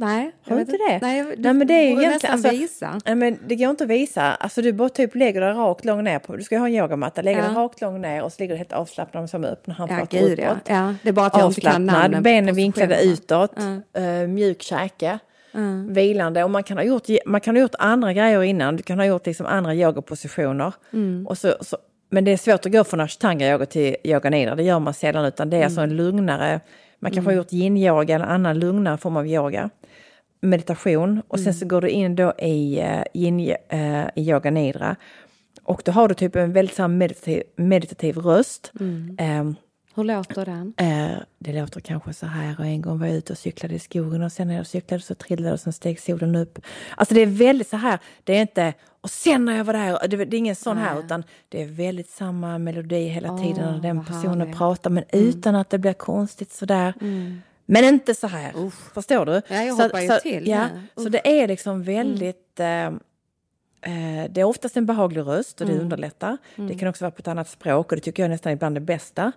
B: Nej,
A: Har du inte det?
B: Nej,
A: Nej, men det är ju egentligen... Alltså,
B: visa.
A: Nej, men det går inte att visa. Alltså du bara typ lägger dig rakt långt ner. På, du ska ju ha en yogamatta. Lägger
B: Ja.
A: dig rakt långt ner och så ligger du helt avslappnad som öppna
B: Ja,
A: handflator
B: ja.
A: utåt.
B: ja. Det är bara att jag inte kan namnen
A: Avslappnad,
B: på
A: benen vinklade utåt, eh, mjuk käke, vilande. Och man kan, ha gjort, man kan ha gjort andra grejer innan. Du kan ha gjort liksom andra yogapositioner.
B: Mm.
A: Och så, så, men det är svårt att gå från ashtanga yoga till yoga nidra. Det gör man sällan. Utan det är alltså en lugnare... Man kanske har gjort yin-yoga eller annan lugnare form av yoga. Meditation. Och sen så går du in då i, uh, yin, i yoga nidra. Och då har du typ en väldigt så meditativ, meditativ röst. Ehm,
B: Hur låter den?
A: Eh, det låter kanske så här och en gång var jag ute och cyklade i skogen och sen när jag cyklade så trillade och sen steg solen upp. Alltså det är väldigt så här, det är inte och sen när jag var där, det, det är ingen sån här utan det är väldigt samma melodi hela tiden när den personen
B: härligt.
A: pratar men utan att det blir konstigt sådär. Men inte så här, förstår du?
B: Ja, jag
A: så,
B: hoppar ju
A: så,
B: till
A: Ja, så det är liksom väldigt eh, Eh, det är oftast en behaglig röst och det underlättar. Det kan också vara på ett annat språk och det tycker jag nästan är bland det bästa.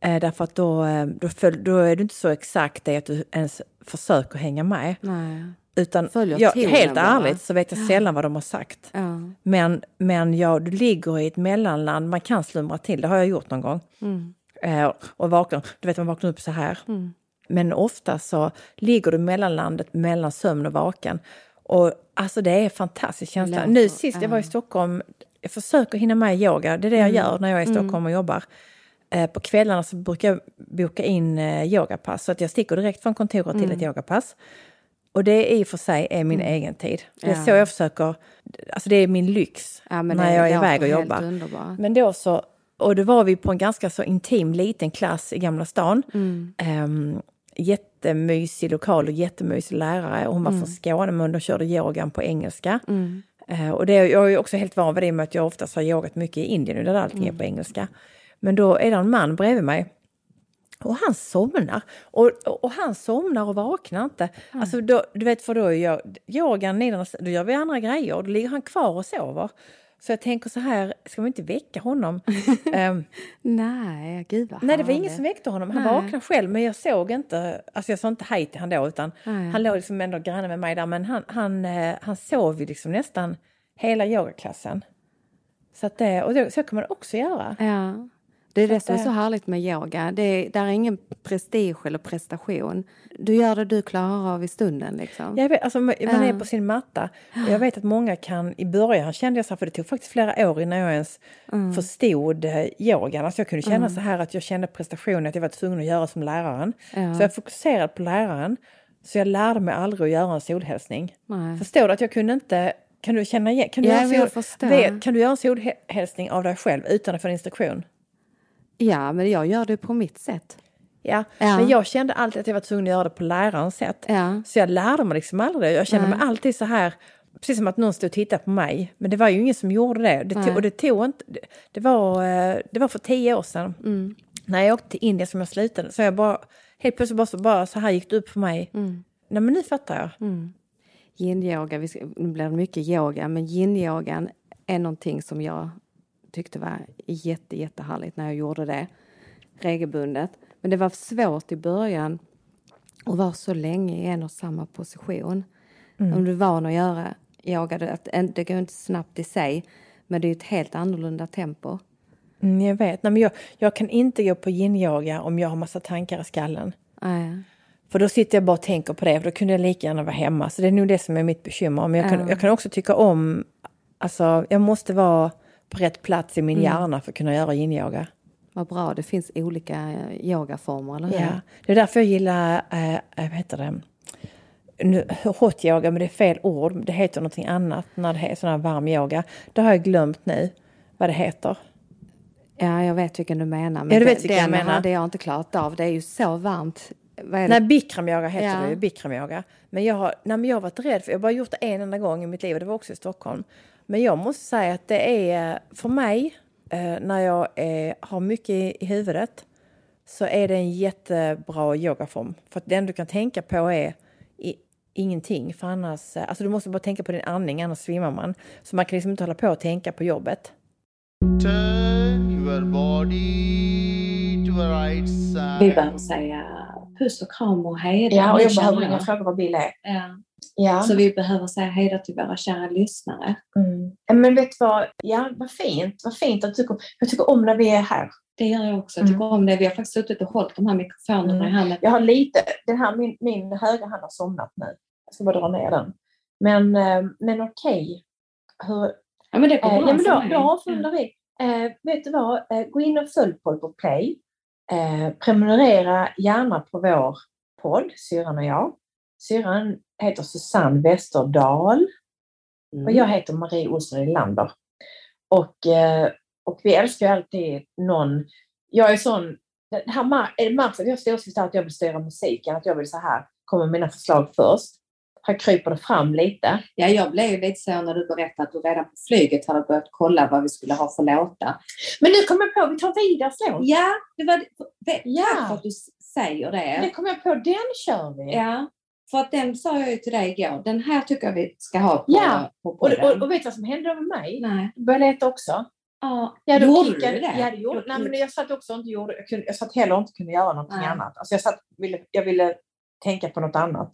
A: Eh, därför att då, eh, då, följ, då är du inte så exakt det att du ens försöker hänga med.
B: Nej.
A: Utan jag, helt
B: bara.
A: ärligt så vet jag sällan vad de har sagt.
B: Ja.
A: Men, men ja, du ligger i ett mellanland, man kan slumra till, det har jag gjort någon gång. Eh, och vaknar, du vet man vaknar upp så här. Men ofta så ligger du i mellanlandet mellan sömn och vaken. Och alltså det är en fantastisk känsla. Nu sist jag var i Stockholm, jag försöker hinna med yoga, det är det jag gör när jag är i Stockholm och jobbar. Eh, på kvällarna så brukar jag boka in eh, yogapass, så att jag sticker direkt från kontoret till ett yogapass. Och det i och för sig är min egen tid. Det är
B: Ja.
A: så jag försöker, alltså det är min lyx
B: Ja,
A: när
B: det
A: jag är iväg och jobbar.
B: underbart.
A: Men då så, och då var vi på en ganska så intim liten klass i Gamla stan. Um, jättemysig lokal och jättemysig lärare. Hon var från Skåne men de körde yogan på engelska. Eh, och det, jag är också helt van vid det med att jag oftast har yogat mycket i Indien där allting är på engelska. Men då är det en man bredvid mig och han somnar. Och, och han somnar och vaknar inte. Alltså då, du vet, för då jag, yogan, nidarna, då gör vi andra grejer och då ligger han kvar och sover. Så jag tänker så här, ska vi inte väcka honom? Ehm,
B: Nej, gud vad
A: nej, det var ingen som väckte honom. Han
B: Nej.
A: vaknade själv, men jag såg inte, alltså jag sa inte hej till honom då, utan
B: Nej.
A: han låg liksom ändå granne med mig där. Men han, han, eh, han sov ju liksom nästan hela yogaklassen. Så, att det, och det, så kan man också göra.
B: Ja. Det är
A: Så
B: det som är så härligt med yoga. Det är, där är ingen prestige eller prestation. Du gör det du klarar av i stunden. Liksom.
A: Jag vet, alltså, man är
B: Ja.
A: på sin matta. Och jag vet att många kan, i början kände jag så här, för det tog faktiskt flera år innan jag ens
B: Mm.
A: förstod eh, yogan. Alltså jag kunde känna så här att jag kände prestation, att jag var tvungen att göra som läraren.
B: Ja.
A: Så jag fokuserade på läraren. Så jag lärde mig aldrig att göra en solhälsning.
B: Nej.
A: Förstår du att jag kunde inte, kan du känna igen, kan du,
B: Ja,
A: göra, sol, vet, kan du göra en solhälsning av dig själv utan att få en instruktion?
B: Ja, men jag gör det på mitt sätt.
A: Ja,
B: Ja.
A: men jag kände alltid att jag var tvungen att göra det på lärarens sätt.
B: Ja.
A: Så jag lärde mig liksom aldrig det. Jag kände
B: Nej.
A: mig alltid så här, precis som att någon stod och tittade på mig. Men det var ju ingen som gjorde det. det tog, och det tog inte, det, var, eh, det var för tio år sedan.
B: Mm.
A: När jag åkte till Indien som jag slutade. Så jag bara, helt plötsligt bara så, bara så här gick det upp för mig.
B: Mm.
A: Nej men nu fattar jag.
B: Yin-yoga, vi ska- nu blir det mycket yoga, men yin-yogan är någonting som jag tyckte var jätte, jättehärligt när jag gjorde det regelbundet. Men det var svårt i början att vara så länge i en och samma position. Om du är van att göra yoga, det, det går inte snabbt i sig. Men det är ett helt annorlunda tempo.
G: Mm, jag vet. Nej, men jag, jag kan inte gå på yin-yoga om jag har massa tankar i skallen.
B: Nej.
G: För då sitter jag bara och tänker på det, för då kunde jag lika gärna vara hemma. Så det är nog det som är mitt bekymmer. Men jag kan,
B: Ja.
G: jag kan också tycka om, alltså jag måste vara på rätt plats i min
B: Mm.
G: hjärna för att kunna göra yin-yoga.
B: Vad bra, det finns olika eh, yogaformer, eller hur?
G: Ja. Det är därför jag gillar, äh, vad heter det, nu, hot yoga, men det är fel ord. Det heter någonting annat när det är sån här varm yoga. Det har jag glömt nu vad det heter.
B: Ja, jag vet vilken du menar. Men
G: Ja, du vet
B: den-
G: vilken jag
B: den
G: menar.
B: hade jag inte klarat av. Det är ju så varmt. Vad?
G: Nej, bikramyoga heter
B: Ja.
G: det ju. Bikramyoga. Men jag har, nej, men jag har varit rädd, för jag har bara gjort det en enda gång i mitt liv och det var också i Stockholm. Men jag måste säga att det är, för mig, eh, när jag eh, har mycket i, huvudet, så är det en jättebra yogaform. För att det enda du kan tänka på är i, ingenting. För annars, eh, alltså du måste bara tänka på din andning, annars svimmar man. Så man kan liksom inte hålla på och tänka på jobbet.
H: Turn your body to the right side.
I: Vi behöver säga puss och kram och hej.
A: Ja, och jag behöver inga frågor vad bil är.
I: Ja.
A: Ja.
I: Så vi behöver säga hej då till våra kära lyssnare.
A: Mm. Men vet du vad, ja, vad fint. Vad fint att du tycker, jag tycker om när vi är här.
I: Det gör jag också. Jag tycker om det. Vi har faktiskt suttit och hållit de här mikrofonerna
A: Mm.
I: i handen.
A: Jag har lite, den här, min, min högra hand har somnat nu. Jag ska bara dra ner den. Men, eh, men okej. Hur,
I: Ja, men det går
A: eh,
I: bra
A: ja, men då, då avslutar vi. Eh, vet du vad, eh, gå in och följ Podd på Play. Eh, prenumerera gärna på vår podd, Syrran och jag. Syrran heter Susanne Westerdahl.
I: Mm.
A: Och jag heter Marie Olsson Lander. Och, eh, och vi älskar ju alltid någon. Jag är sån, det här märks att jag står så att jag vill styra musiken, att jag vill så här, komma med mina förslag först. Här kryper det fram lite.
I: Ja, jag blev lite så när du berättade att du redan på flyget hade börjat kolla vad vi skulle ha för låtar.
A: Men nu kommer jag på, vi tar Vidars låt.
I: Ja, det var det,
A: Ja.
I: att du säger det.
A: Det kommer jag på, den kör vi.
I: Ja, för att den sa jag ju till dig igår. Den här tycker jag vi ska ha på,
A: Ja,
I: på
A: Och, och, och vet du vad som hände med mig?
I: Nej.
A: Jag började leta också.
I: Ja,
A: Ja, då
I: gjorde
A: kickade-
I: du det?
A: Ja, det gjorde Nej, men jag satt också och inte gjorde, jag, kunde, jag satt heller inte kunde göra någonting
I: Nej.
A: annat. Alltså jag, satt, ville, jag ville tänka på något annat.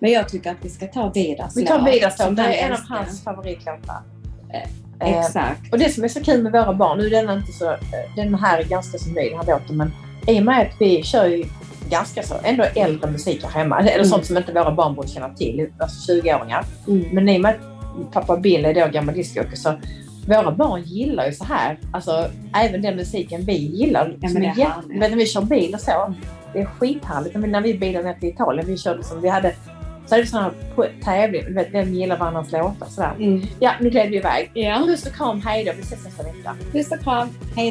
I: Men jag tycker att vi ska ta Vidars
A: Vi tar Vidars låt, det är en av hans favoritlåtar.
I: Eh,
A: Eh,
I: Exakt.
A: Och det som är så kul med våra barn, nu är den inte så, eh, den här är ganska så ny den här låten, men i och med att vi kör ju ganska så, ändå äldre musik här hemma, eller
I: Mm.
A: sånt som inte våra barn borde känna till, alltså 20-åringar.
I: Mm.
A: Men i och med att pappa Bill är då gammal discjockey så våra barn gillar ju så här, alltså även den musiken vi gillar.
I: Ja, men det är
A: du vet, när vi kör bil och så, det är skithärligt. Men när vi bilade ner till Italien, vi körde som vi hade så hade vi sådana här på- tävling, du vet, vem gillar varandras låtar sådär.
I: Mm.
A: Ja, nu gled vi iväg.
I: Ja.
A: Puss och kram, hej då, vi ses nästa vecka.
I: Puss och kram. Hej